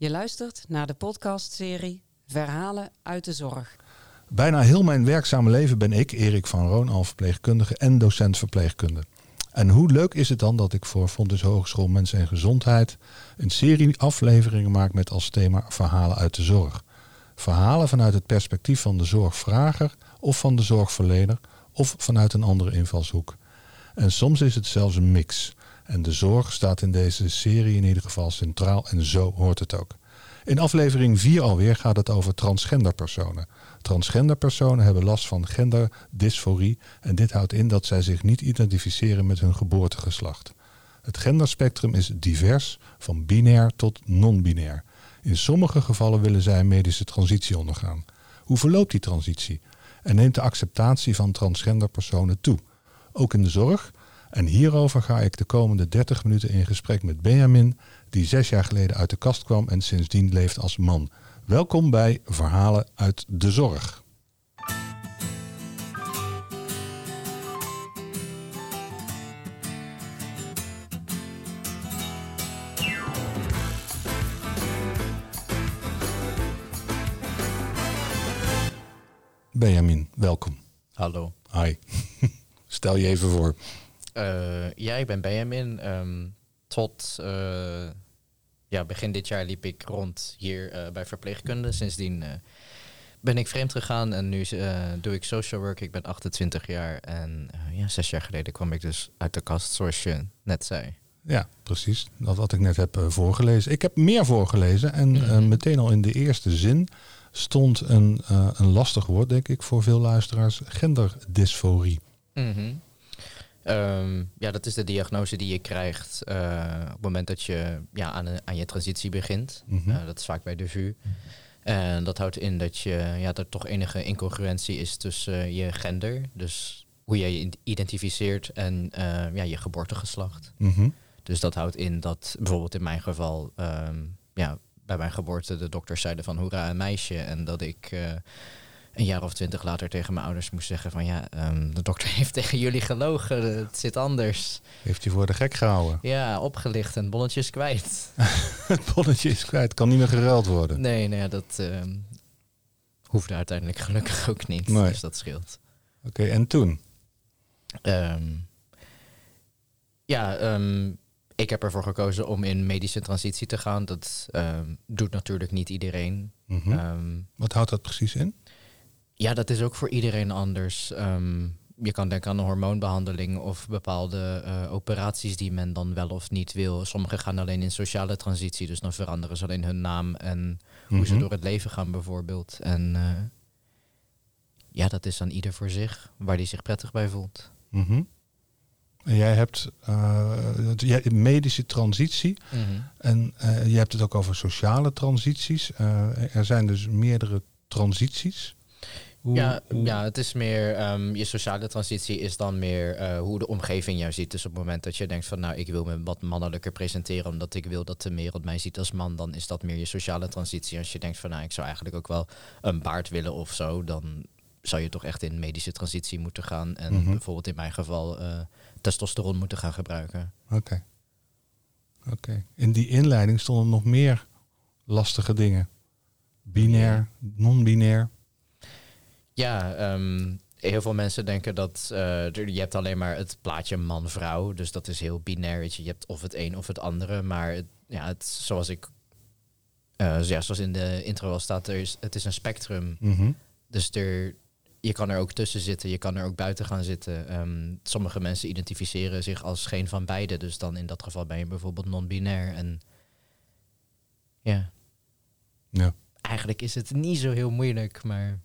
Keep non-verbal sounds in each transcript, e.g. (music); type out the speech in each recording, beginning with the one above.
Je luistert naar de podcastserie Verhalen uit de Zorg. Bijna heel mijn werkzame leven ben ik, Erik van Roon, al verpleegkundige en docent verpleegkunde. En hoe leuk is het dan dat ik voor Fontes Hogeschool Mensen en Gezondheid een serie afleveringen maak met als thema Verhalen uit de Zorg. Verhalen vanuit het perspectief van de zorgvrager of van de zorgverlener of vanuit een andere invalshoek. En soms is het zelfs een mix. En de zorg staat in deze serie in ieder geval centraal en zo hoort het ook. In aflevering 4 alweer gaat het over transgenderpersonen. Transgenderpersonen hebben last van genderdysforie en dit houdt in dat zij zich niet identificeren met hun geboortegeslacht. Het genderspectrum is divers, van binair tot non-binair. In sommige gevallen willen zij een medische transitie ondergaan. Hoe verloopt die transitie? En neemt de acceptatie van transgenderpersonen toe? Ook in de zorg? En hierover ga ik de komende 30 minuten in gesprek met Benjamin, die zes jaar geleden uit de kast kwam en sindsdien leeft als man. Welkom bij Verhalen uit de Zorg. Benjamin, welkom. Hallo. Hi. (laughs) Stel je even voor. Uh, ja, ik ben Benjamin. Um, tot uh, ja, begin dit jaar liep ik rond hier uh, bij verpleegkunde. Sindsdien ben ik vreemd gegaan en nu doe ik social work. Ik ben 28 jaar en ja, zes jaar geleden kwam ik dus uit de kast, zoals je net zei. Ja, precies. Dat wat ik net heb voorgelezen. Ik heb meer voorgelezen en mm -hmm. meteen al in de eerste zin stond een, een lastig woord, denk ik, voor veel luisteraars: genderdysforie. Mm -hmm. Um, ja, dat is de diagnose die je krijgt uh, op het moment dat je ja, aan, je transitie begint. Mm -hmm. uh, dat is vaak bij de VU. En dat houdt in dat, je, ja, er toch enige incongruentie is tussen uh, je gender, dus hoe jij je identificeert, en ja, je geboortegeslacht. Mm -hmm. Dus dat houdt in dat bijvoorbeeld in mijn geval, um, ja, bij mijn geboorte de dokters zeiden van hoera een meisje en dat ik een jaar of twintig later tegen mijn ouders moest zeggen van ja, um, de dokter (laughs) heeft tegen jullie gelogen, het zit anders. Heeft hij voor de gek gehouden? Ja, opgelicht en het bonnetje is kwijt. (laughs) het bonnetje is kwijt, kan niet meer geruild worden. Nee, nee dat um, hoefde uiteindelijk gelukkig ook niet, nee. dus dat scheelt. Oké, okay, en toen? Um, ja, ik heb ervoor gekozen om in medische transitie te gaan. Dat doet natuurlijk niet iedereen. Mm -hmm. Wat houdt dat precies in? Ja, dat is ook voor iedereen anders. Um, je kan denken aan een hormoonbehandeling of bepaalde uh, operaties die men dan wel of niet wil. Sommigen gaan alleen in sociale transitie, dus dan veranderen ze alleen hun naam en hoe mm -hmm. ze door het leven gaan bijvoorbeeld. En uh, ja, dat is aan ieder voor zich, waar die zich prettig bij voelt. Mm -hmm. En jij hebt uh, medische transitie mm -hmm. en je hebt het ook over sociale transities. er zijn dus meerdere transities. Hoe, ja, hoe... ja, het is meer, um, je sociale transitie is dan meer uh, hoe de omgeving jou ziet. Dus op het moment dat je denkt van nou, ik wil me wat mannelijker presenteren omdat ik wil dat de wereld mij ziet als man, dan is dat meer je sociale transitie. Als je denkt van nou, ik zou eigenlijk ook wel een baard willen of zo, dan zou je toch echt in medische transitie moeten gaan. En Mhm. mm -hmm. bijvoorbeeld in mijn geval uh, testosteron moeten gaan gebruiken. Oké. Okay. Oké. Okay. In die inleiding stonden nog meer lastige dingen. Binair, non-binair. Ja, um, heel veel mensen denken dat uh, je hebt alleen maar het plaatje man-vrouw. Dus dat is heel binair. Je. je hebt of het een of het andere. Maar het, ja, het, zoals ik uh, ja, zoals in de intro al staat, er is, het is een spectrum. Mm -hmm. Dus er, je kan er ook tussen zitten, je kan er ook buiten gaan zitten. Um, sommige mensen identificeren zich als geen van beide. Dus dan in dat geval ben je bijvoorbeeld non-binair. En ja. ja. Eigenlijk is het niet zo heel moeilijk, maar...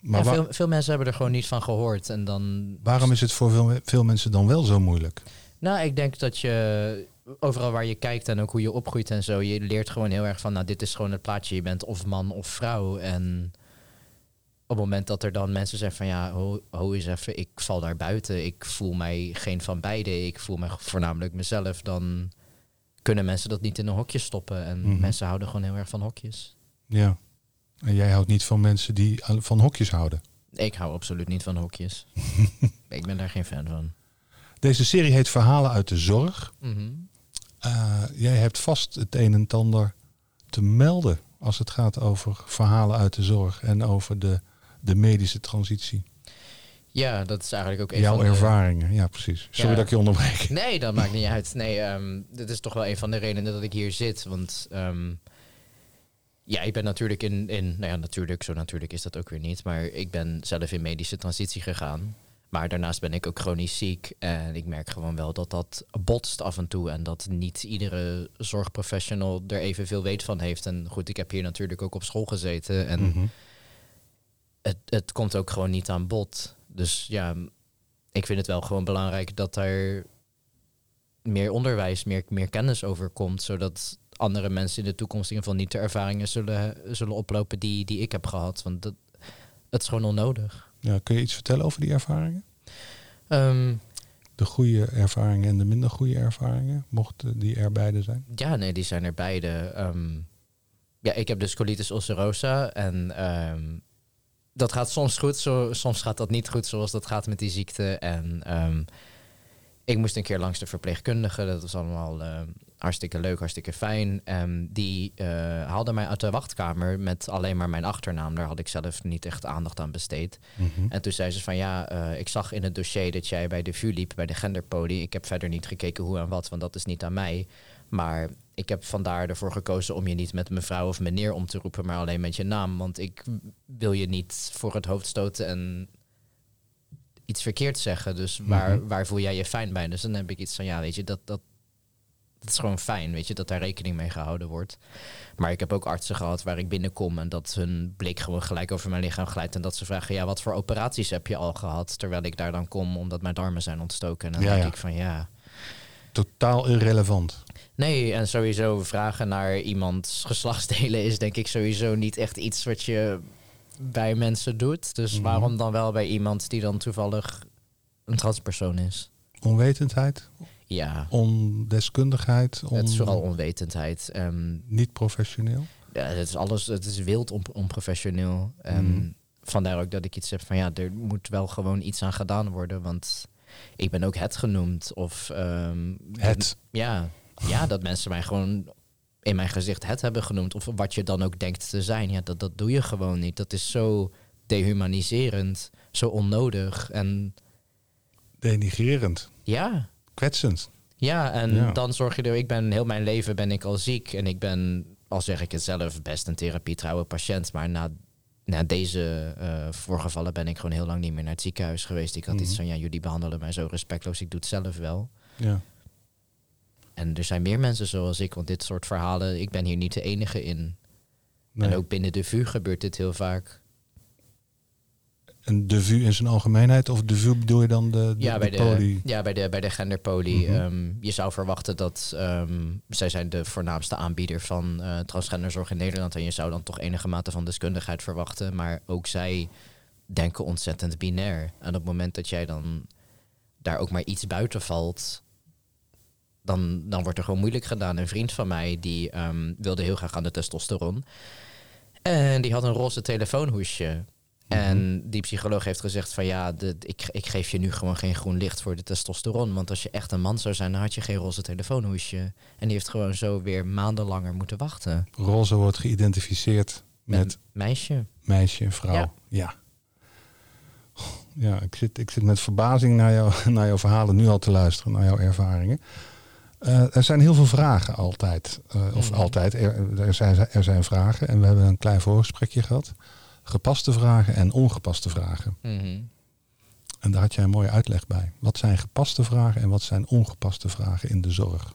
Maar ja, veel, veel, mensen hebben er gewoon niet van gehoord. En dan... Waarom is het voor veel, veel mensen dan wel zo moeilijk? Nou, ik denk dat je overal waar je kijkt en ook hoe je opgroeit en zo, je leert gewoon heel erg van, nou, dit is gewoon het plaatje. Je bent of man of vrouw. En op het moment dat er dan mensen zeggen van, ja, ho, ho eens even, ik val daar buiten. Ik voel mij geen van beide. Ik voel me voornamelijk mezelf. Dan kunnen mensen dat niet in een hokje stoppen. En Mhm. mm -hmm. mensen houden gewoon heel erg van hokjes. Ja. En jij houdt niet van mensen die van hokjes houden? Ik hou absoluut niet van hokjes. (laughs) ik ben daar geen fan van. Deze serie heet Verhalen uit de Zorg. Mm -hmm. uh, jij hebt vast het een en ander te melden als het gaat over verhalen uit de zorg en over de, de medische transitie? Ja, dat is eigenlijk ook een Jouw van de... ervaringen, ja precies. Sorry Ja. dat ik je onderbreek. Nee, dat maakt niet uit. Nee, ehm, dit is toch wel een van de redenen dat ik hier zit. Want ehm, ja, ik ben natuurlijk in, in... Nou ja, natuurlijk, zo natuurlijk is dat ook weer niet. Maar ik ben zelf in medische transitie gegaan. Maar daarnaast ben ik ook chronisch ziek. En ik merk gewoon wel dat dat botst af en toe. En dat niet iedere zorgprofessional er evenveel weet van heeft. En goed, ik heb hier natuurlijk ook op school gezeten. En Mhm. het, het komt ook gewoon niet aan bod. Dus ja, ik vind het wel gewoon belangrijk dat er meer onderwijs, meer, meer kennis over komt. Zodat andere mensen in de toekomst in ieder geval niet de ervaringen zullen, zullen oplopen die, die ik heb gehad. Want dat, het is gewoon onnodig. Ja, kun je iets vertellen over die ervaringen? Ehm, De goede ervaringen en de minder goede ervaringen, mochten die er beide zijn? ja, nee, die zijn er beide. Ehm, ja, ik heb dus colitis ulcerosa en ehm, dat gaat soms goed, zo, soms gaat dat niet goed zoals dat gaat met die ziekte. En ik moest een keer langs de verpleegkundige, dat was allemaal hartstikke leuk, hartstikke fijn. Ehm, die eh, haalde mij uit de wachtkamer met alleen maar mijn achternaam. Daar had ik zelf niet echt aandacht aan besteed. Mhm. En toen zei ze van ja, eh, ik zag in het dossier dat jij bij de VU liep, bij de genderpoli. Ik heb verder niet gekeken hoe en wat, want dat is niet aan mij. Maar ik heb vandaar ervoor gekozen om je niet met mevrouw of meneer om te roepen, maar alleen met je naam. Want ik wil je niet voor het hoofd stoten en iets verkeerd zeggen. Dus waar, Mhm. waar voel jij je fijn bij? Dus dan heb ik iets van ja, weet je, dat, dat, dat is gewoon fijn, weet je, dat daar rekening mee gehouden wordt. Maar ik heb ook artsen gehad waar ik binnenkom en dat hun blik gewoon gelijk over mijn lichaam glijdt. En dat ze vragen, ja, wat voor operaties heb je al gehad? Terwijl ik daar dan kom omdat mijn darmen zijn ontstoken. En dan Ja, denk ja. ik van ja. Totaal irrelevant. Nee, en sowieso vragen naar iemands geslachtsdelen is denk ik sowieso niet echt iets wat je bij mensen doet. Dus Mhm. waarom dan wel bij iemand die dan toevallig een transpersoon is? Onwetendheid, Ja, ondeskundigheid, on... het is vooral onwetendheid. Ehm, niet professioneel. Ja, het is alles, het is wild on, onprofessioneel. Mhm. vandaar ook dat ik iets heb van ja, er moet wel gewoon iets aan gedaan worden. Want ik ben ook het genoemd. Of ehm, Het. Ja, ja, dat mensen mij gewoon in mijn gezicht het hebben genoemd. Of wat je dan ook denkt te zijn. Ja, dat, dat doe je gewoon niet. Dat is zo dehumaniserend, zo onnodig. En Denigrerend, ja, kwetsend. ja, en Ja. dan zorg je er. Ik ben heel mijn leven ben ik al ziek en ik ben, al zeg ik het zelf, best een therapietrouwe patiënt. Maar na, na deze eh, voorgevallen ben ik gewoon heel lang niet meer naar het ziekenhuis geweest. Ik had Mhm. iets van ja, jullie behandelen mij zo respectloos. Ik doe het zelf wel. Ja. En er zijn meer mensen zoals ik, want dit soort verhalen, ik ben hier niet de enige in. Nee. En ook binnen de VU gebeurt dit heel vaak. En de VU in zijn algemeenheid, of de VU bedoel je dan de, de, Ja, bij de ja, bij de, bij de genderpoli. Mhm. ehm, je zou verwachten dat ehm, zij zijn de voornaamste aanbieder van eh, transgenderzorg in Nederland. En je zou dan toch enige mate van deskundigheid verwachten. Maar ook zij denken ontzettend binair. En op het moment dat jij dan daar ook maar iets buiten valt, dan, dan wordt er gewoon moeilijk gedaan. Een vriend van mij die ehm, wilde heel graag aan de testosteron. En die had een roze telefoonhoesje. En die psycholoog heeft gezegd van ja, de, ik, ik geef je nu gewoon geen groen licht voor de testosteron. Want als je echt een man zou zijn, dan had je geen roze telefoonhoesje. En die heeft gewoon zo weer maanden langer moeten wachten. Roze wordt geïdentificeerd met Met meisje. meisje vrouw. Ja. Ja. Ja, ik zit, ik zit met verbazing naar, jou, (laughs) naar jouw verhalen nu al te luisteren, naar jouw ervaringen. Eh, er zijn heel veel vragen altijd. Eh, of Mhm. altijd, er, er, zijn, er zijn vragen. En we hebben een klein voorgesprekje gehad. Gepaste vragen en ongepaste vragen. Mhm. En daar had jij een mooie uitleg bij. Wat zijn gepaste vragen en wat zijn ongepaste vragen in de zorg?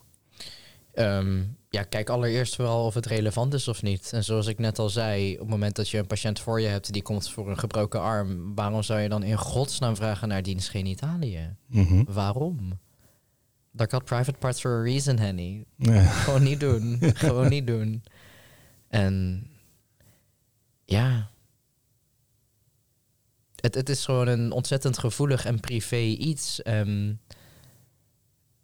Ehm, ja, kijk allereerst vooral of het relevant is of niet. En zoals ik net al zei, op het moment dat je een patiënt voor je hebt die komt voor een gebroken arm, waarom zou je dan in godsnaam vragen naar diens genitaliën? Mhm. Waarom? Dat got private parts for a reason, Henny. Ja. Gewoon niet doen. (laughs) Gewoon niet doen. En ja. Het, het is gewoon een ontzettend gevoelig en privé iets. Ehm,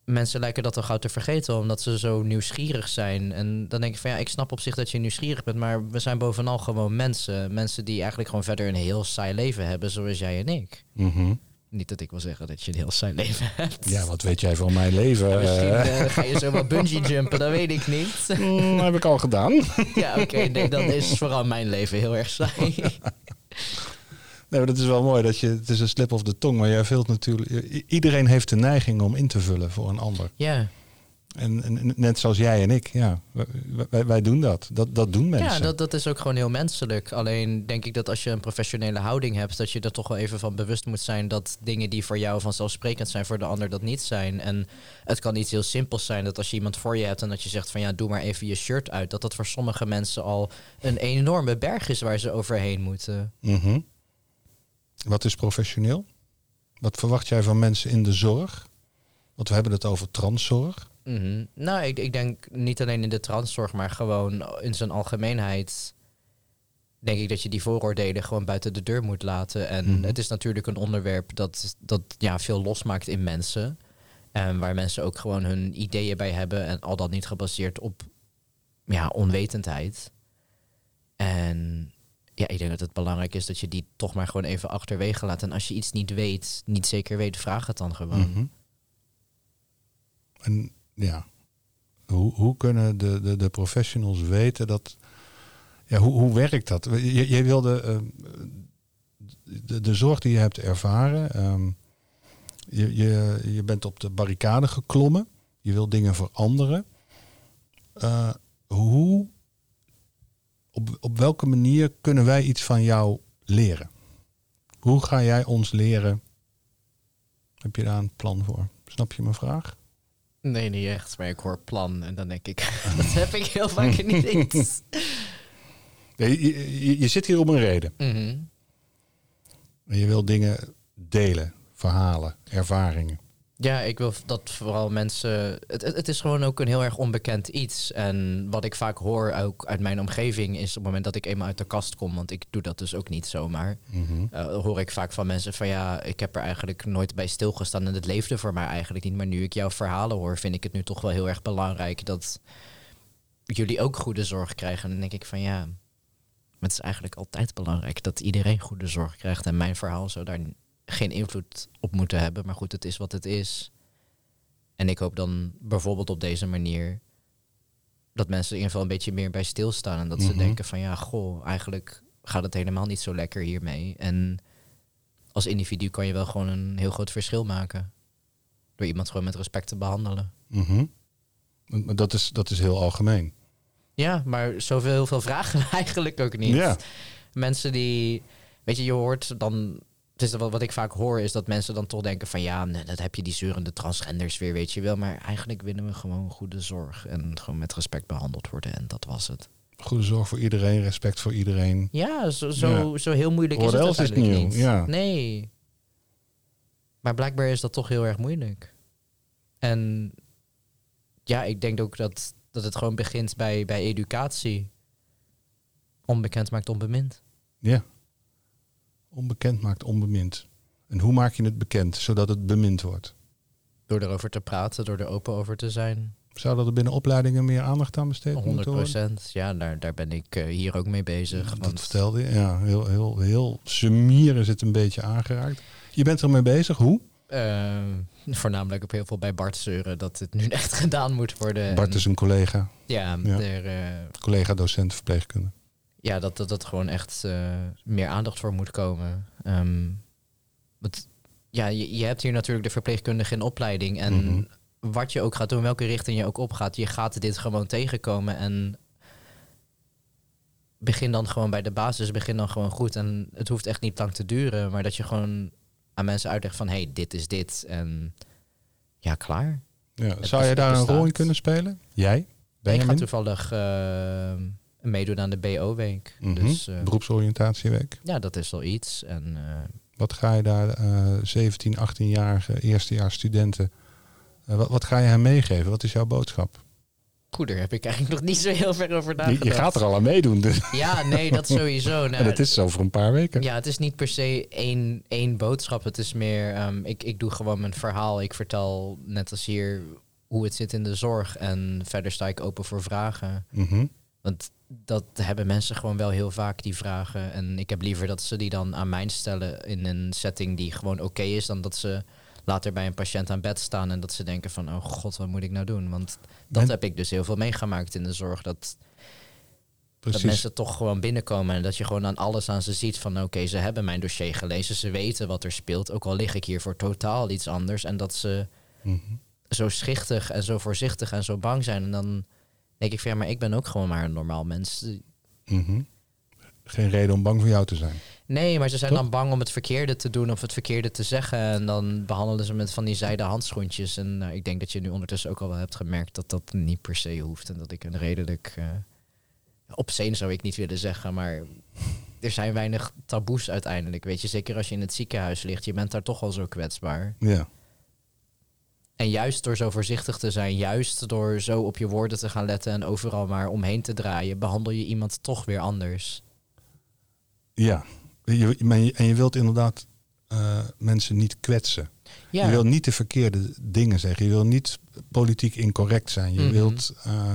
mensen lijken dat al gauw te vergeten, omdat ze zo nieuwsgierig zijn. En dan denk ik van ja, ik snap op zich dat je nieuwsgierig bent, maar we zijn bovenal gewoon mensen. Mensen die eigenlijk gewoon verder een heel saai leven hebben, zoals jij en ik. Mhm. Niet dat ik wil zeggen dat je een heel saai leven hebt. Ja, wat weet jij van mijn leven? Ja, (laughs) misschien Eh, eh, ga je zo wel bungee jumpen, dat weet ik niet. (laughs) mm, heb ik al gedaan. ja, oké, nee, dan is vooral mijn leven heel erg saai. (laughs) Nee, maar dat is wel mooi. Dat je, het is een slip of de tong, maar jij vult natuurlijk... Iedereen heeft de neiging om in te vullen voor een ander. ja. En, en net zoals jij en ik, ja, wij, wij, wij doen dat. dat. Dat doen mensen. Ja, dat, dat is ook gewoon heel menselijk. Alleen denk ik dat als je een professionele houding hebt, dat je er toch wel even van bewust moet zijn dat dingen die voor jou vanzelfsprekend zijn, voor de ander dat niet zijn. En het kan iets heel simpels zijn dat als je iemand voor je hebt en dat je zegt van ja, doe maar even je shirt uit, dat dat voor sommige mensen al een enorme berg is waar ze overheen moeten. Mhm. Wat is professioneel? Wat verwacht jij van mensen in de zorg? Want we hebben het over transzorg. Mhm. Nou, ik, ik denk niet alleen in de transzorg, maar gewoon in zijn algemeenheid. Denk ik dat je die vooroordelen gewoon buiten de deur moet laten. En Mhm. het is natuurlijk een onderwerp dat, dat ja, veel losmaakt in mensen. En waar mensen ook gewoon hun ideeën bij hebben. En al dat niet gebaseerd op ja, onwetendheid. En ja, ik denk dat het belangrijk is dat je die toch maar gewoon even achterwege laat. En als je iets niet weet, niet zeker weet, vraag het dan gewoon. Mhm. En ja, hoe, hoe kunnen de, de, de professionals weten dat... Ja, hoe, hoe werkt dat? Je, je wilde eh, de, de zorg die je hebt ervaren. ehm, je, je, je bent op de barricade geklommen. Je wil dingen veranderen. Eh, hoe, op, op welke manier kunnen wij iets van jou leren? Hoe ga jij ons leren? Heb je daar een plan voor? Snap je mijn vraag? Nee, niet echt. Maar ik hoor plan en dan denk ik, (laughs) (laughs) dat heb ik heel vaak niet (laughs) eens. Nee, je, je, je zit hier om een reden. Mhm. En je wil dingen delen, verhalen, ervaringen. Ja, ik wil dat vooral mensen... Het, het is gewoon ook een heel erg onbekend iets. En wat ik vaak hoor, ook uit mijn omgeving... is op het moment dat ik eenmaal uit de kast kom... want ik doe dat dus ook niet zomaar... Mhm. eh, hoor ik vaak van mensen van... ja, ik heb er eigenlijk nooit bij stilgestaan... en het leefde voor mij eigenlijk niet. Maar nu ik jouw verhalen hoor... vind ik het nu toch wel heel erg belangrijk... dat jullie ook goede zorg krijgen. En dan denk ik van ja... Het is eigenlijk altijd belangrijk dat iedereen goede zorg krijgt. En mijn verhaal zou daar geen invloed op moeten hebben. Maar goed, het is wat het is. En ik hoop dan bijvoorbeeld op deze manier dat mensen in ieder geval een beetje meer bij stilstaan. En dat ze Mhm. denken van ja, goh, eigenlijk gaat het helemaal niet zo lekker hiermee. En als individu kan je wel gewoon een heel groot verschil maken. Door iemand gewoon met respect te behandelen. Mhm. Dat is, dat is heel algemeen. Ja, maar zoveel heel veel vragen (laughs) eigenlijk ook niet. Ja. Mensen die, weet je, je hoort dan, is wat, wat ik vaak hoor, is dat mensen dan toch denken van ja, nee, dat heb je die zeurende transgenders weer, weet je wel. Maar eigenlijk willen we gewoon goede zorg en gewoon met respect behandeld worden en dat was het. Goede zorg voor iedereen, respect voor iedereen. Ja, zo, zo, Ja. zo heel moeilijk is het is niet. Ja. Nee. Maar blijkbaar is dat toch heel erg moeilijk. En ja, ik denk ook dat, dat het gewoon begint bij, bij educatie. Onbekend maakt onbemind. Ja. Onbekend maakt onbemind. En hoe maak je het bekend, zodat het bemind wordt? Door erover te praten, door er open over te zijn. Zou dat er binnen opleidingen meer aandacht aan besteed 100 moeten worden? procent. Ja, daar, daar ben ik eh, hier ook mee bezig. Dat want- vertelde je. Ja, heel, heel, heel semier is het een beetje aangeraakt. Je bent ermee bezig. Hoe? Eh, voornamelijk op heel veel bij Bart zeuren dat het nu echt (laughs) gedaan moet worden. Bart En is een collega. ja, Ja. Er, eh, Collega docent verpleegkunde. Ja, dat dat, dat gewoon echt eh, meer aandacht voor moet komen. Ehm, want, ja, je, je hebt hier natuurlijk de verpleegkundige in opleiding. En Mhm. wat je ook gaat doen, welke richting je ook opgaat, je gaat dit gewoon tegenkomen. En begin dan gewoon bij de basis, begin dan gewoon goed. En het hoeft echt niet lang te duren, maar dat je gewoon aan mensen uitlegt van... hé, hey, dit is dit. En ja, klaar. Ja. Zou je daar een rol in kunnen spelen? Jij? ik ga toevallig eh, meedoen aan de BO-week. Mhm. Dus eh, Beroepsoriëntatieweek. ja, dat is al iets. En eh, Wat ga je daar eh 17, 18-jarige eerstejaars studenten... eh, wat, wat ga je hen meegeven? Wat is jouw boodschap? goed, daar heb ik eigenlijk nog niet zo heel ver over nagedacht. je gaat er al aan meedoen. Dus. Ja, nee, dat sowieso. (laughs) Nou, en het is zo voor een paar weken. Ja, het is niet per se één, één boodschap. Het is meer, ehm, ik, ik doe gewoon mijn verhaal. Ik vertel net als hier hoe het zit in de zorg. En verder sta ik open voor vragen. Mhm. Want dat hebben mensen gewoon wel heel vaak die vragen. En ik heb liever dat ze die dan aan mij stellen in een setting die gewoon oké is, dan dat ze later bij een patiënt aan bed staan en dat ze denken van, oh god, wat moet ik nou doen? Want dat heb ik dus heel veel meegemaakt in de zorg. Dat, dat mensen toch gewoon binnenkomen en dat je gewoon aan alles aan ze ziet van, oké, ze hebben mijn dossier gelezen, ze weten wat er speelt, ook al lig ik hier voor totaal iets anders. En dat ze Mhm. zo schichtig en zo voorzichtig en zo bang zijn. En dan denk ik van ja, maar ik ben ook gewoon maar een normaal mens. Mhm. Geen reden om bang voor jou te zijn. Nee, maar ze zijn dan bang om het verkeerde te doen of het verkeerde te zeggen. En dan behandelen ze met van die zijde handschoentjes. En nou, ik denk dat je nu ondertussen ook al wel hebt gemerkt dat dat niet per se hoeft. En dat ik een redelijk uh, obscene zou ik niet willen zeggen, maar (laughs) er zijn weinig taboes uiteindelijk. Weet je, zeker als je in het ziekenhuis ligt, je bent daar toch al zo kwetsbaar. Ja. En juist door zo voorzichtig te zijn, juist door zo op je woorden te gaan letten en overal maar omheen te draaien, behandel je iemand toch weer anders. Ja. Je, je- en je wilt inderdaad eh, mensen niet kwetsen. Ja, Je wil niet de verkeerde dingen zeggen. Je wil niet politiek incorrect zijn. Je Mhm. wilt. eh,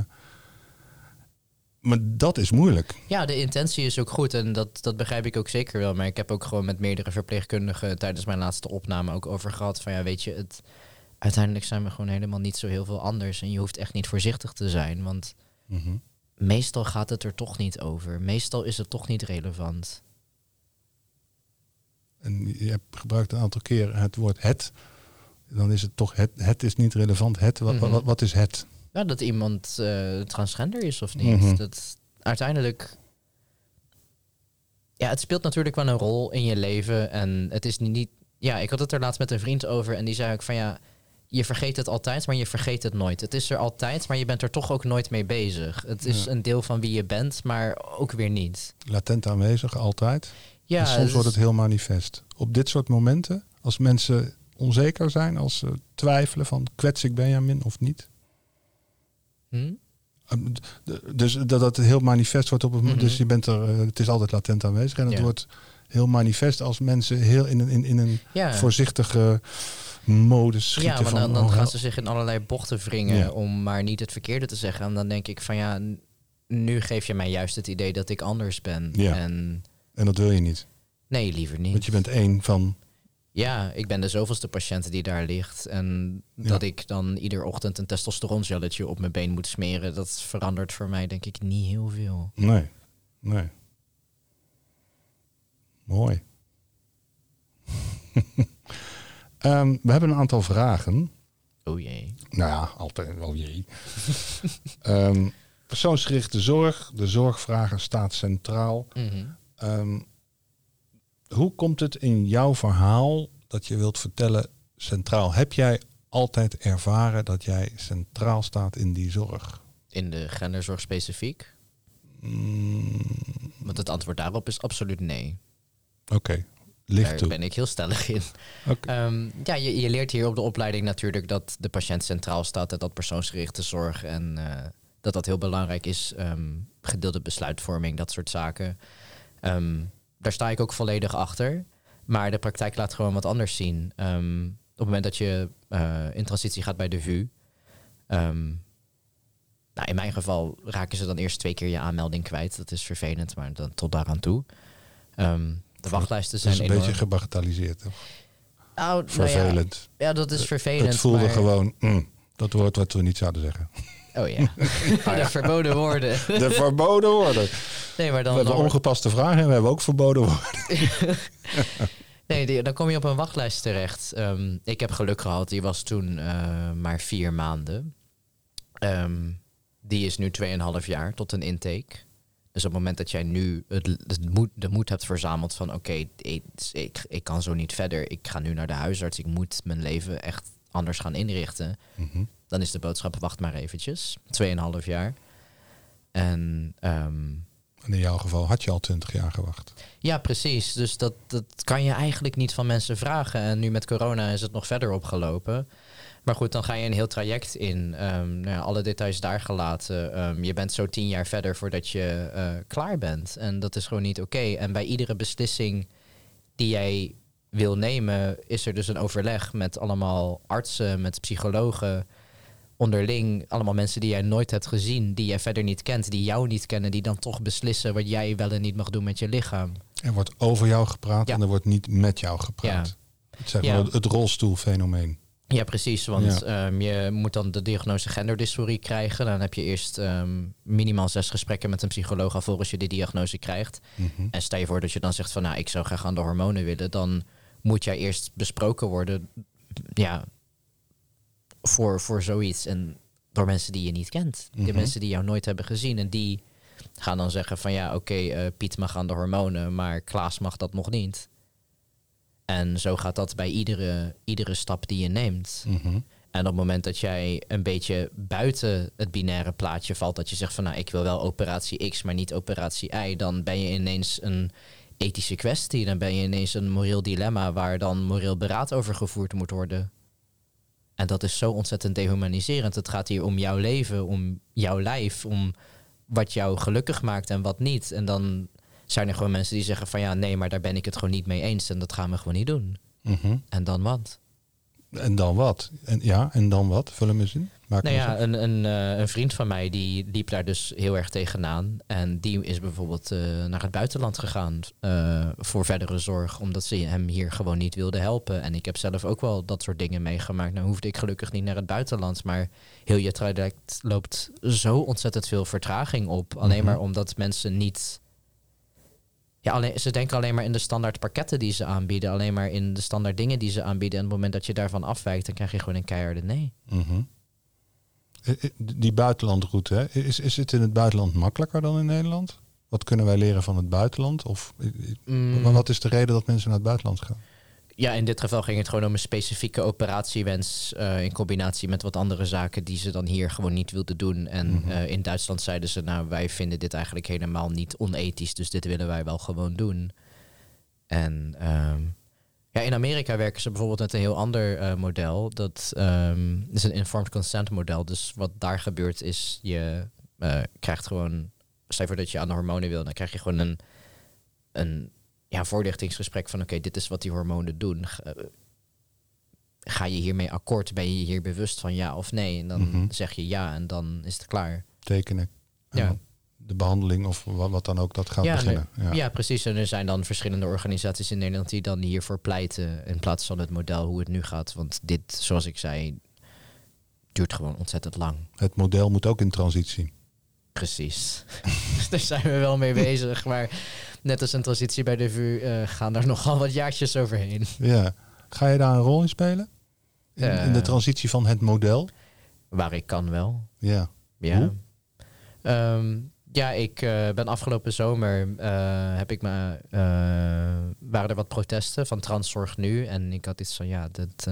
maar dat is moeilijk. ja de intentie is ook goed en dat, dat begrijp ik ook zeker wel. Maar ik heb ook gewoon met meerdere verpleegkundigen tijdens mijn laatste opname ook over gehad van ja, weet je, het, uiteindelijk zijn we gewoon helemaal niet zo heel veel anders. En je hoeft echt niet voorzichtig te zijn, want Mhm. meestal gaat het er toch niet over. Meestal is het toch niet relevant. En je hebt gebruikt een aantal keren het woord het. Dan is het toch het. Het is niet relevant. Het. Wat, Mhm. wat, wat is het? Ja, dat iemand eh, transgender is of niet. Mhm. Dat uiteindelijk. Ja, het speelt natuurlijk wel een rol in je leven. En het is niet. Ja, ik had het er laatst met een vriend over. En die zei ook van ja. Je vergeet het altijd, maar je vergeet het nooit. Het is er altijd, maar je bent er toch ook nooit mee bezig. Het is Ja. een deel van wie je bent, maar ook weer niet. Latent aanwezig, altijd. Ja, en soms het wordt het heel manifest. Op dit soort momenten, als mensen onzeker zijn, als ze twijfelen van kwets ik Benjamin of niet. Hm? D- Dus dat het heel manifest wordt op het moment. Mhm. Dus je bent er, eh, het is altijd latent aanwezig. En het Ja. wordt heel manifest als mensen heel in een, in, in een Ja. voorzichtige modus schieten. Ja, maar van, dan, oh, gaan ze zich in allerlei bochten wringen Ja. om maar niet het verkeerde te zeggen. En dan denk ik van ja, nu geef je mij juist het idee dat ik anders ben. Ja. En En dat wil je niet. nee, liever niet. Want je bent één van. Ja, ik ben de zoveelste patiënt die daar ligt. En Ja. dat ik dan ieder ochtend een testosterongelletje op mijn been moet smeren, dat verandert voor mij denk ik niet heel veel. Nee. Nee. Mooi. (laughs) Ehm, we hebben een aantal vragen. Oh jee. Nou ja, altijd. Oh jee. (laughs) Ehm, persoonsgerichte zorg. De zorgvragen staat centraal. Mhm. Ehm, hoe komt het in jouw verhaal dat je wilt vertellen centraal? Heb jij altijd ervaren dat jij centraal staat in die zorg? In de genderzorg specifiek? Mm, Want het antwoord daarop is absoluut nee. Oké, licht Daar toe. ben ik heel stellig in. Oké. Ehm, ja, je, je leert hier op de opleiding natuurlijk dat de patiënt centraal staat en dat persoonsgerichte zorg en eh, dat dat heel belangrijk is. ehm, gedeelde besluitvorming, dat soort zaken. Ehm, daar sta ik ook volledig achter. Maar de praktijk laat gewoon wat anders zien. Op het moment dat je eh, in transitie gaat bij de VU. nou, in mijn geval raken ze dan eerst twee keer je aanmelding kwijt. Dat is vervelend, maar dan tot daaraan toe. Ehm, de wachtlijsten Dat zijn is een enorm. beetje gebagatelliseerd. hè? Nou, nou ja, Vervelend. ja, dat is vervelend. het voelde maar- gewoon, mm, dat woord wat we niet zouden zeggen. Oh ja, (laughs) de verboden woorden. De verboden woorden. Nee, maar We dan, hebben dan, ongepaste vragen en we hebben ook verboden woorden. (laughs) nee, dan kom je op een wachtlijst terecht. Ehm, ik heb geluk gehad, die was toen eh, maar vier maanden. Ehm, die is nu 2,5 jaar tot een intake. Dus op het moment dat jij nu het, het moed, de moed hebt verzameld van... oké, ik, ik, ik kan zo niet verder. Ik ga nu naar de huisarts. Ik moet mijn leven echt anders gaan inrichten. Mhm. Dan is de boodschap, wacht maar eventjes. 2,5 jaar. En ehm, In jouw geval had je al twintig jaar gewacht. ja, precies. Dus dat, dat kan je eigenlijk niet van mensen vragen. En nu met corona is het nog verder opgelopen. Maar goed, dan ga je een heel traject in. Ehm, nou ja, alle details daar gelaten. Ehm, je bent zo tien jaar verder voordat je eh, klaar bent. En dat is gewoon niet oké. En bij iedere beslissing die jij wil nemen, is er dus een overleg met allemaal artsen, met psychologen. Onderling allemaal mensen die jij nooit hebt gezien, die jij verder niet kent, die jou niet kennen, die dan toch beslissen wat jij wel en niet mag doen met je lichaam. Er wordt over jou gepraat Ja. en er wordt niet met jou gepraat. Het, zeg Ja. het rolstoelfenomeen. Ja, precies. Want ehm, je moet dan de diagnose genderdysforie krijgen. Dan heb je eerst ehm, minimaal zes gesprekken met een psycholoog alvorens je die diagnose krijgt. Mhm. En stel je voor dat je dan zegt van nou, ik zou graag aan de hormonen willen, dan moet jij eerst besproken worden. Ja, voor, voor zoiets. En door mensen die je niet kent. De Mhm. mensen die jou nooit hebben gezien. En die gaan dan zeggen van ja, oké, eh, Piet mag aan de hormonen, maar Klaas mag dat nog niet. En zo gaat dat bij iedere, iedere stap die je neemt. Mhm. En op het moment dat jij een beetje buiten het binaire plaatje valt, dat je zegt van nou, ik wil wel operatie X, maar niet operatie Y, dan ben je ineens een ethische kwestie. Dan ben je ineens een moreel dilemma waar dan moreel beraad over gevoerd moet worden. En dat is zo ontzettend dehumaniserend. Het gaat hier om jouw leven, om jouw lijf, om wat jou gelukkig maakt en wat niet. En dan zijn er gewoon mensen die zeggen van ja, nee, maar daar ben ik het gewoon niet mee eens en dat gaan we gewoon niet doen. Mhm. En dan wat? En dan wat? En, ja, en dan wat? Vul hem eens in. Maak Nou ja, een, een, eh, een vriend van mij die liep daar dus heel erg tegenaan. En die is bijvoorbeeld eh, naar het buitenland gegaan eh, voor verdere zorg, omdat ze hem hier gewoon niet wilden helpen. En ik heb zelf ook wel dat soort dingen meegemaakt. Nou hoefde ik gelukkig niet naar het buitenland, maar heel je traject loopt zo ontzettend veel vertraging op. Alleen Mhm. maar omdat mensen niet. Ja, alleen, ze denken alleen maar in de standaard pakketten die ze aanbieden. Alleen maar in de standaard dingen die ze aanbieden. En op het moment dat je daarvan afwijkt, dan krijg je gewoon een keiharde nee. Mhm. Eh, eh, Die buitenlandroute? Is, is het in het buitenland makkelijker dan in Nederland? Wat kunnen wij leren van het buitenland? Of eh, Mm. wat is de reden dat mensen naar het buitenland gaan? Ja, in dit geval ging het gewoon om een specifieke operatiewens eh, in combinatie met wat andere zaken die ze dan hier gewoon niet wilden doen. En Mhm. in Duitsland zeiden ze, nou wij vinden dit eigenlijk helemaal niet onethisch, dus dit willen wij wel gewoon doen. En ehm, ja, in Amerika werken ze bijvoorbeeld met een heel ander eh, model. Dat ehm, is een informed consent model. Dus wat daar gebeurt is, je eh, krijgt gewoon, stel voor dat je aan de hormonen wil, dan krijg je gewoon een, een ja, voorlichtingsgesprek van oké, dit is wat die hormonen doen. Ga, eh, ga je hiermee akkoord? Ben je hier bewust van ja of nee? En dan Mhm. zeg je ja en dan is het klaar. Tekenen. En Ja. De behandeling of wat, wat dan ook, dat gaat Ja, beginnen. Ja. Ja. precies. En er zijn dan verschillende organisaties in Nederland die dan hiervoor pleiten in plaats van het model hoe het nu gaat. Want dit, zoals ik zei, duurt gewoon ontzettend lang. Het model moet ook in transitie. Precies. (laughs) Daar zijn we wel mee bezig. Maar net als een transitie bij de VU eh, gaan er nogal wat jaartjes overheen. Ja. Ga je daar een rol in spelen? In, in de Eh. transitie van het model? Waar ik kan wel. Ja. Ja. Hoe? Ja, ik eh, ben afgelopen zomer eh, heb ik me, eh, waren er wat protesten van transzorg nu. En ik had iets van ja, dat,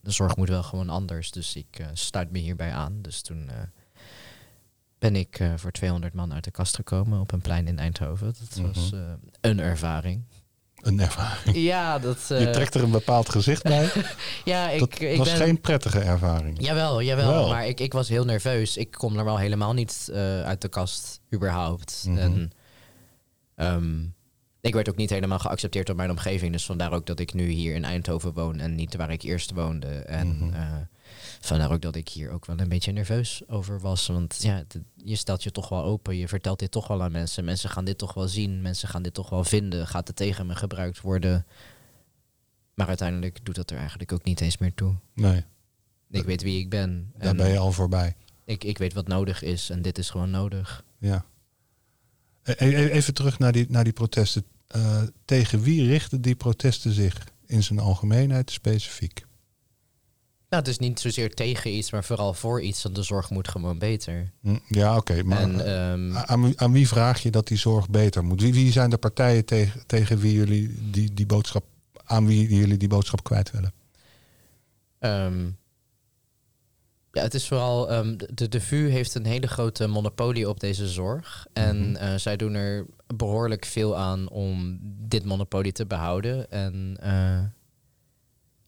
de zorg moet wel gewoon anders. Dus ik sluit me hierbij aan. Dus toen ben ik voor 200 man uit de kast gekomen op een plein in Eindhoven. Dat was Mhm. eh, een ervaring. Een ervaring. Ja, dat. je eh, trekt er een bepaald gezicht bij. (laughs) ja, ik, dat ik was ben, geen prettige ervaring. Jawel, jawel. Wel. Maar ik, ik was heel nerveus. Ik kom normaal helemaal niet eh, uit de kast, überhaupt. Mhm. En ehm, ik werd ook niet helemaal geaccepteerd door mijn omgeving. Dus vandaar ook dat ik nu hier in Eindhoven woon en niet waar ik eerst woonde. En Mhm. eh, vandaar ook dat ik hier ook wel een beetje nerveus over was. Want ja, je stelt je toch wel open. Je vertelt dit toch wel aan mensen. Mensen gaan dit toch wel zien. Mensen gaan dit toch wel vinden. Gaat het tegen me gebruikt worden? Maar uiteindelijk doet dat er eigenlijk ook niet eens meer toe. Nee, Ik weet wie ik ben. daar En ben je al voorbij. ik, ik weet wat nodig is en dit is gewoon nodig. Ja. E- e- Even terug naar die, naar die protesten. Eh, tegen wie richten die protesten zich in zijn algemeenheid specifiek? Nou, het is niet zozeer tegen iets, maar vooral voor iets, want de zorg moet gewoon beter. Hm, Ja, oké. maar en eh, ehm, aan, wie- aan wie vraag je dat die zorg beter moet? Wie, wie zijn de partijen tegen, tegen wie jullie die, die boodschap, aan wie jullie die boodschap kwijt willen? ehm, ja, het is vooral, ehm, de, de VU heeft een hele grote monopolie op deze zorg. En Mhm. eh, zij doen er behoorlijk veel aan om dit monopolie te behouden. En eh,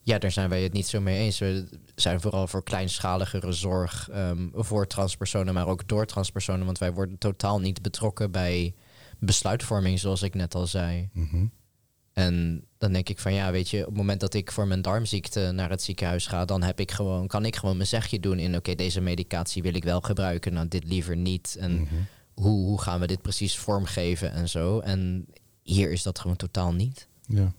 ja, daar zijn wij het niet zo mee eens. We zijn vooral voor kleinschaligere zorg ehm, voor transpersonen, maar ook door transpersonen. Want wij worden totaal niet betrokken bij besluitvorming, zoals ik net al zei. Mhm. En dan denk ik van ja, weet je, op het moment dat ik voor mijn darmziekte naar het ziekenhuis ga, dan heb ik gewoon, kan ik gewoon mijn zegje doen in oké, deze medicatie wil ik wel gebruiken, nou dit liever niet. En Mhm. hoe, hoe gaan we dit precies vormgeven en zo. En hier is dat gewoon totaal niet. Ja.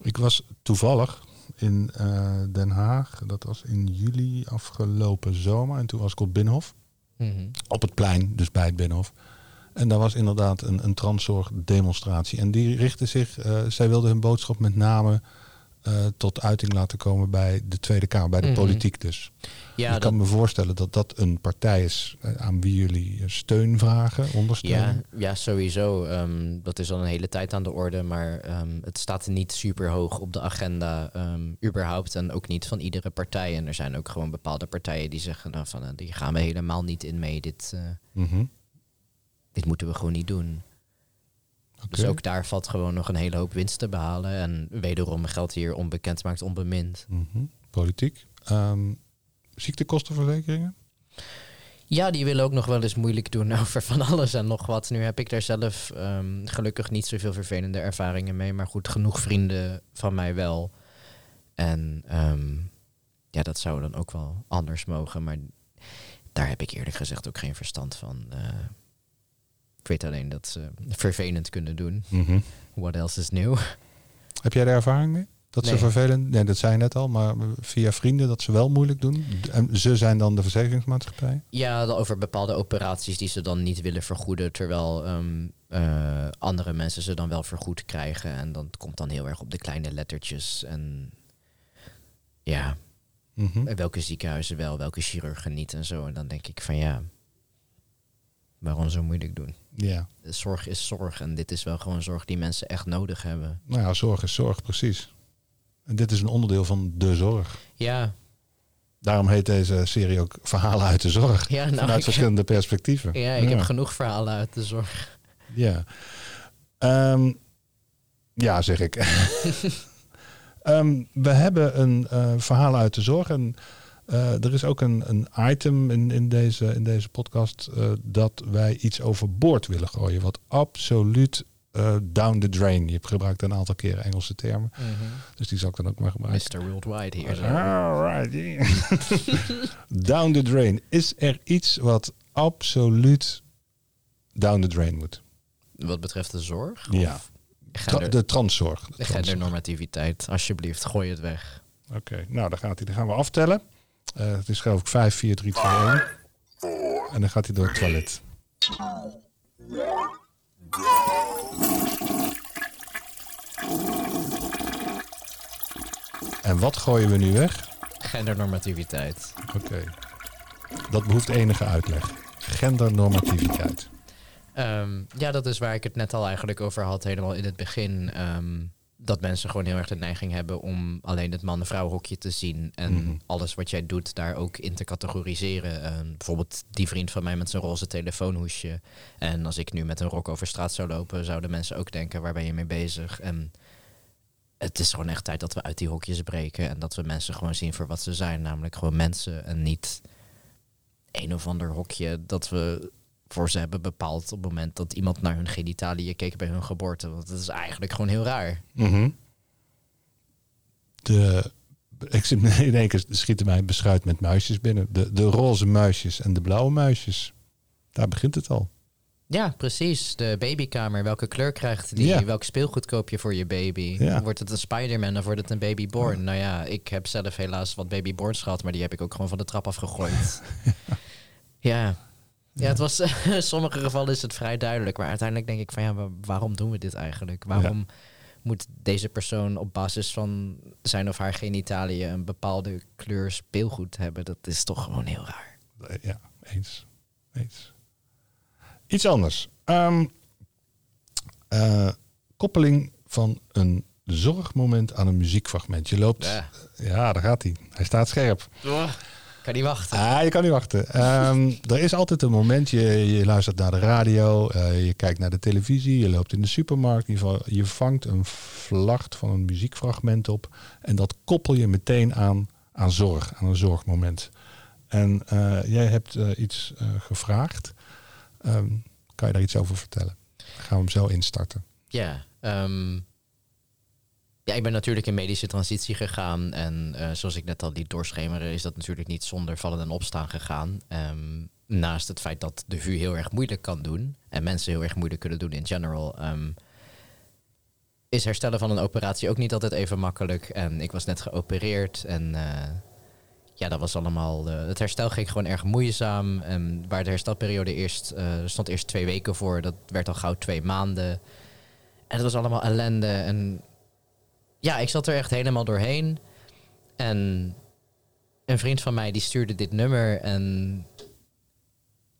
Ik was toevallig in eh, Den Haag. Dat was in juli afgelopen zomer. En toen was ik op Binnenhof. Op het plein, dus bij het Binnenhof. En daar was inderdaad een, een transzorgdemonstratie. En die richtte zich, eh, zij wilden hun boodschap met name eh, tot uiting laten komen bij de Tweede Kamer, bij de Mhm. politiek dus. Ja, ik dat, kan me voorstellen dat dat een partij is eh, aan wie jullie eh, steun vragen, ja, ondersteuning. ja, sowieso. Ehm, dat is al een hele tijd aan de orde, maar ehm, het staat niet super hoog op de agenda, ehm, überhaupt. En ook niet van iedere partij. En er zijn ook gewoon bepaalde partijen die zeggen nou, van, die gaan we helemaal niet in mee. Dit, Mhm. dit moeten we gewoon niet doen. Dus ook daar valt gewoon nog een hele hoop winst te behalen. En wederom geldt hier onbekend maakt onbemind. Mhm. Politiek. Ehm, ziektekostenverzekeringen? Ja, die willen ook nog wel eens moeilijk doen (laughs) over van alles en nog wat. Nu heb ik daar zelf ehm, gelukkig niet zoveel vervelende ervaringen mee. Maar goed, genoeg vrienden van mij wel. En ehm, ja, dat zou dan ook wel anders mogen. Maar daar heb ik eerlijk gezegd ook geen verstand van. Eh, ik weet alleen dat ze vervelend kunnen doen. Mhm. What else is new? Heb jij daar ervaring mee? Dat ze vervelend, nee, dat zei je net al, maar via vrienden dat ze wel moeilijk doen. En ze zijn dan de verzekeringsmaatschappij. Ja, over bepaalde operaties die ze dan niet willen vergoeden, terwijl ehm, eh, andere mensen ze dan wel vergoed krijgen. En dan komt dan heel erg op de kleine lettertjes. En ja, Mhm. welke ziekenhuizen wel, welke chirurgen niet en zo. En dan denk ik van ja, waarom zo moeilijk doen? Ja, Zorg is zorg en dit is wel gewoon zorg die mensen echt nodig hebben. nou ja, zorg is zorg, precies. En dit is een onderdeel van de zorg. Ja, Daarom heet deze serie ook Verhalen uit de zorg. ja nou, vanuit verschillende perspectieven. ja, ik heb genoeg verhalen uit de zorg. Ja. Ehm, ja, zeg ik. (laughs) Ehm, we hebben een eh, verhaal uit de zorg. En eh, er is ook een, een item in, in, deze, in deze podcast eh, dat wij iets overboord willen gooien. Wat absoluut eh, down the drain. Je gebruikt een aantal keren Engelse termen. Dus die zal ik dan ook maar gebruiken. Mr. Worldwide hier. Alright. yeah. (laughs) (laughs) down the drain. Is er iets wat absoluut down the drain moet? Wat betreft de zorg? Ja. Of Tra- gender- de transzorg. De De gendernormativiteit, alsjeblieft, gooi het weg. Oké, nou dan gaat hij. Dan gaan we aftellen. Eh, het is geloof ik 5, 4, 3, 2, 1. En dan gaat hij door het toilet. En wat gooien we nu weg? Gendernormativiteit. Oké. Dat behoeft enige uitleg. Gendernormativiteit. Ehm, ja, dat is waar ik het net al eigenlijk over had, helemaal in het begin. Ehm, dat mensen gewoon heel erg de neiging hebben om alleen het man-vrouw hokje te zien. En Mhm. alles wat jij doet daar ook in te categoriseren. Ehm, bijvoorbeeld die vriend van mij met zijn roze telefoonhoesje. En als ik nu met een rok over straat zou lopen, zouden mensen ook denken, waar ben je mee bezig? En het is gewoon echt tijd dat we uit die hokjes breken. En dat we mensen gewoon zien voor wat ze zijn. Namelijk gewoon mensen en niet een of ander hokje dat we voor ze hebben bepaald op het moment dat iemand naar hun genitaliën keek bij hun geboorte. Want dat is eigenlijk gewoon heel raar. Mhm. De, ik zit (laughs) in één keer schieten mij beschuit met muisjes binnen. De, de roze muisjes en de blauwe muisjes. Daar begint het al. Ja, precies. De babykamer. Welke kleur krijgt die? Ja. Welk speelgoed koop je voor je baby? Ja. Wordt het een Spider-Man of wordt het een babyborn? Nou ja, ik heb zelf helaas wat babyborns gehad, maar die heb ik ook gewoon van de trap afgegooid. (laughs) ja. Ja, het was, (laughs) in sommige gevallen is het vrij duidelijk. Maar uiteindelijk denk ik van ja, wa- waarom doen we dit eigenlijk? Waarom moet deze persoon op basis van zijn of haar genitaliën een bepaalde kleur speelgoed hebben? Dat is toch gewoon heel raar. Ja, eens. eens. Iets anders. Ehm, eh, koppeling van een zorgmoment aan een muziekfragment. Je loopt... Ja. Ja, daar gaat hij. Hij staat scherp. Kan niet wachten. Ah, je kan niet wachten. Ehm, (laughs) er is altijd een moment, je, je luistert naar de radio, eh, je kijkt naar de televisie, je loopt in de supermarkt. In ieder geval, je vangt een vlacht van een muziekfragment op. En dat koppel je meteen aan, aan zorg, aan een zorgmoment. En eh, jij hebt eh, iets gevraagd. Ehm, kan je daar iets over vertellen? Dan gaan we hem zo instarten. Ja, ehm, Ja, ik ben natuurlijk in medische transitie gegaan. En eh, zoals ik net al liet doorschemeren, is dat natuurlijk niet zonder vallen en opstaan gegaan. Ehm, naast het feit dat de VU heel erg moeilijk kan doen. En mensen heel erg moeilijk kunnen doen in general. ehm, is herstellen van een operatie ook niet altijd even makkelijk. En ik was net geopereerd. En eh, ja, dat was allemaal. eh, het herstel ging gewoon erg moeizaam. En waar de herstelperiode eerst. stond eerst twee weken voor. Dat werd al gauw twee maanden. En het was allemaal ellende. En ja, ik zat er echt helemaal doorheen. En een vriend van mij die stuurde dit nummer. En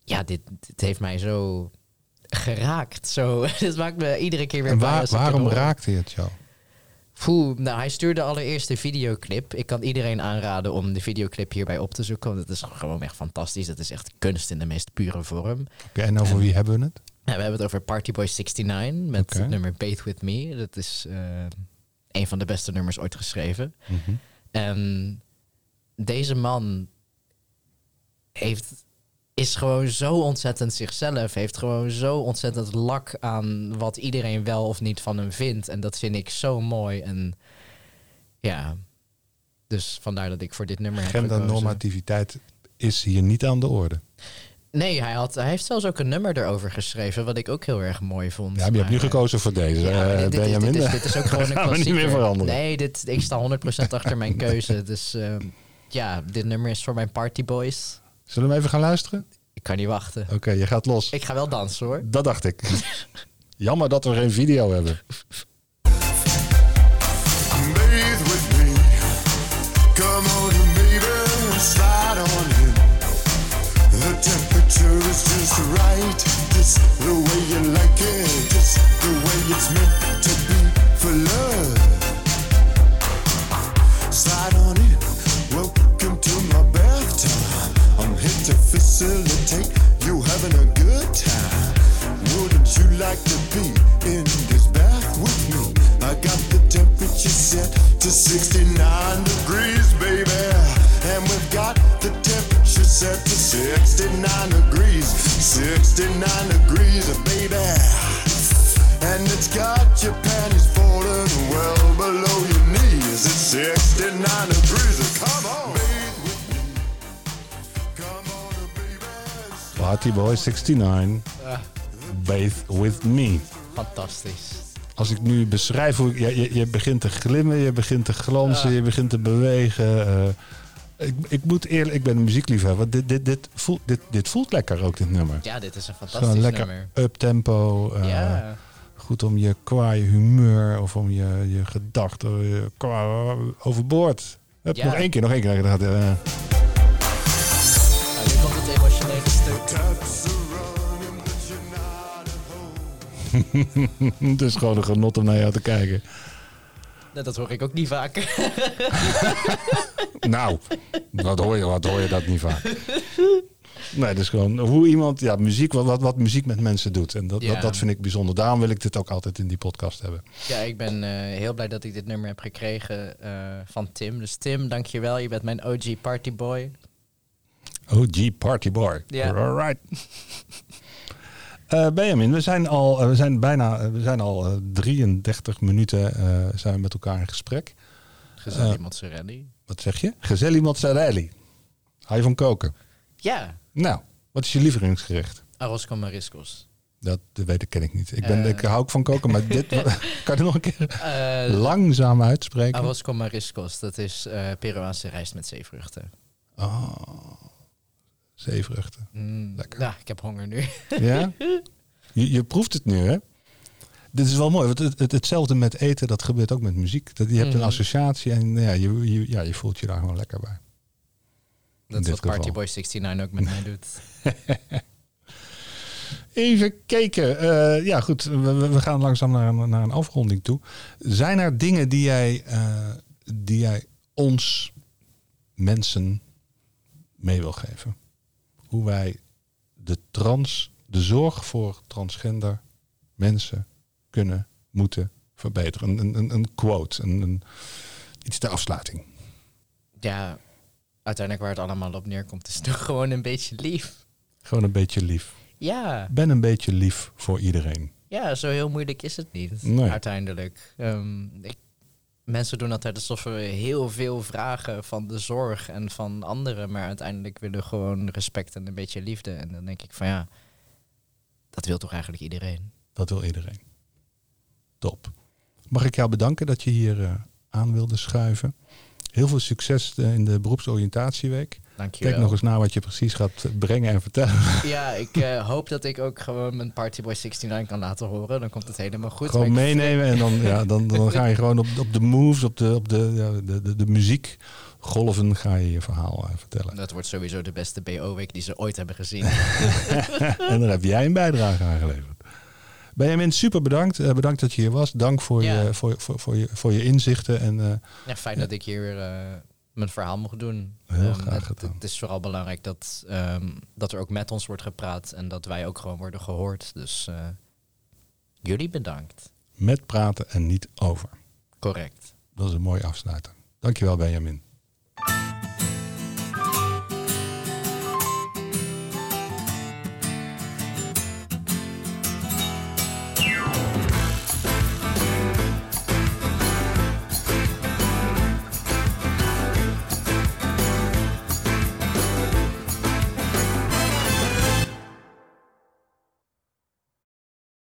ja, dit, dit heeft mij zo geraakt. Zo, (laughs) dit maakt me iedere keer weer En waar- het waarom raakte het jou? Poeh, nou, hij stuurde allereerst de videoclip. Ik kan iedereen aanraden om de videoclip hierbij op te zoeken. Want het is gewoon echt fantastisch. Het is echt kunst in de meest pure vorm. Oké, en over wie hebben we het? Nou, we hebben het over Party Boy 69 met het nummer Bathe With Me. Dat is eh, een van de beste nummers ooit geschreven. Mhm. En deze man heeft, is gewoon zo ontzettend zichzelf. Heeft gewoon zo ontzettend lak aan wat iedereen wel of niet van hem vindt. En dat vind ik zo mooi. En ja, dus vandaar dat ik voor dit nummer heb. Gendernormativiteit is hier niet aan de orde. Nee, hij, had, hij heeft zelfs ook een nummer erover geschreven, wat ik ook heel erg mooi vond. Ja, maar je hebt nu eh, gekozen voor deze, Ja, eh, dit, dit, is, Benjamin. dit, is, dit is ook (laughs) gewoon een gaan we niet klassieker. meer veranderen. Nee, dit, ik sta 100% achter mijn keuze. Dus eh, ja, dit nummer is voor mijn partyboys. Zullen we even gaan luisteren? Ik kan niet wachten. Oké, je gaat los. Ik ga wel dansen hoor. Dat dacht ik. (laughs) Jammer dat we geen video hebben. Temperature is just right. Just the way you like it. Just the way it's meant Boy 69. Bathe with me. Fantastisch. Als ik nu beschrijf hoe ik, je, je, je begint te glimmen, je begint te glansen, je begint te bewegen. eh, ik, ik moet eerlijk, ik ben een muziekliefhebber. Dit, dit, dit, voelt, dit, dit voelt lekker ook, dit nummer. Ja, dit is een Zo'n fantastisch lekker nummer. up-tempo. eh, ja. Goed om je kwaaie humeur of om je, je gedachten kwa- overboord. Hup. Nog één keer, nog één keer. (laughs) het is gewoon een genot om naar jou te kijken. Nou, dat hoor ik ook niet vaak. (laughs) Nou, wat hoor je, wat hoor je dat niet vaak? Nee, het is gewoon hoe iemand, ja, muziek, wat, wat, wat muziek met mensen doet. En dat, Ja. dat, dat vind ik bijzonder. Daarom wil ik dit ook altijd in die podcast hebben. Ja, ik ben eh, heel blij dat ik dit nummer heb gekregen eh, van Tim. Dus Tim, dankjewel. Je bent mijn OG partyboy. OG Party Boy. Ja. Alright. (laughs) Eh, Benjamin, we zijn al, eh, we zijn bijna, eh, we zijn al eh, 33 minuten zijn we met elkaar in gesprek. Gezellig mozzarella. Wat zeg je? Gezelli mozzarella. Hou je van koken? Ja, Nou, wat is je lievelingsgerecht? arroz con mariscos. Dat weet ik, ken ik niet. Ik, ben, ik hou ook van koken, maar dit... (laughs) kan je nog een keer langzaam uitspreken? arroz con mariscos, dat is Peruaanse rijst met zeevruchten. Oh, zeevruchten. Mm, Lekker. Nou, ik heb honger nu. Ja? (laughs) Je, je proeft het nu, hè? Dit is wel mooi, want het, het, hetzelfde met eten, dat gebeurt ook met muziek. Dat, je hebt een Mhm. associatie en ja je, je, ja, je voelt je daar gewoon lekker bij. Dat is wat geval. Partyboy 69 ook met mij (laughs) doet. Even kijken. Eh, ja, goed. We, we- we gaan langzaam naar een, naar een afronding toe. Zijn er dingen die jij, eh, die jij ons mensen mee wil geven? Hoe wij de trans, de zorg voor transgender mensen kunnen, moeten verbeteren. Een, een, een- quote, een, een, iets ter afsluiting. Ja, uiteindelijk waar het allemaal op neerkomt, is toch gewoon een beetje lief. Gewoon een beetje lief. Ja, Ben een beetje lief voor iedereen. ja zo heel moeilijk is het niet, Nee. uiteindelijk. Ehm, ik, mensen doen altijd alsof we heel veel vragen van de zorg en van anderen, maar uiteindelijk willen gewoon respect en een beetje liefde. En dan denk ik van ja, dat wil toch eigenlijk iedereen. Dat wil iedereen. Top. Mag ik jou bedanken dat je hier eh, aan wilde schuiven. Heel veel succes eh, in de beroepsoriëntatieweek. Dankjewel. Kijk nog eens naar wat je precies gaat brengen en vertellen. (laughs) Ja, ik eh, hoop dat ik ook gewoon mijn Partyboy 69 kan laten horen. Dan komt het helemaal goed. gewoon meenemen en dan, ja, (laughs) dan, dan ga je gewoon op, op de moves, op de, op de, ja, de, de, de muziekgolven ga je je verhaal eh, vertellen. Dat wordt sowieso de beste BO-week die ze ooit hebben gezien. (laughs) en daar heb jij een bijdrage aan geleverd. Benjamin, super bedankt. Eh, bedankt dat je hier was. Dank voor, Ja. je, voor, voor, voor, je, voor je inzichten. En eh, Ja, fijn dat ik hier eh, mijn verhaal mocht doen. Heel Ehm, graag het, is vooral belangrijk dat, ehm, dat er ook met ons wordt gepraat en dat wij ook gewoon worden gehoord. Dus jullie bedankt. met praten en niet over. Correct. Dat is een mooie afsluiter. Dankjewel, Benjamin.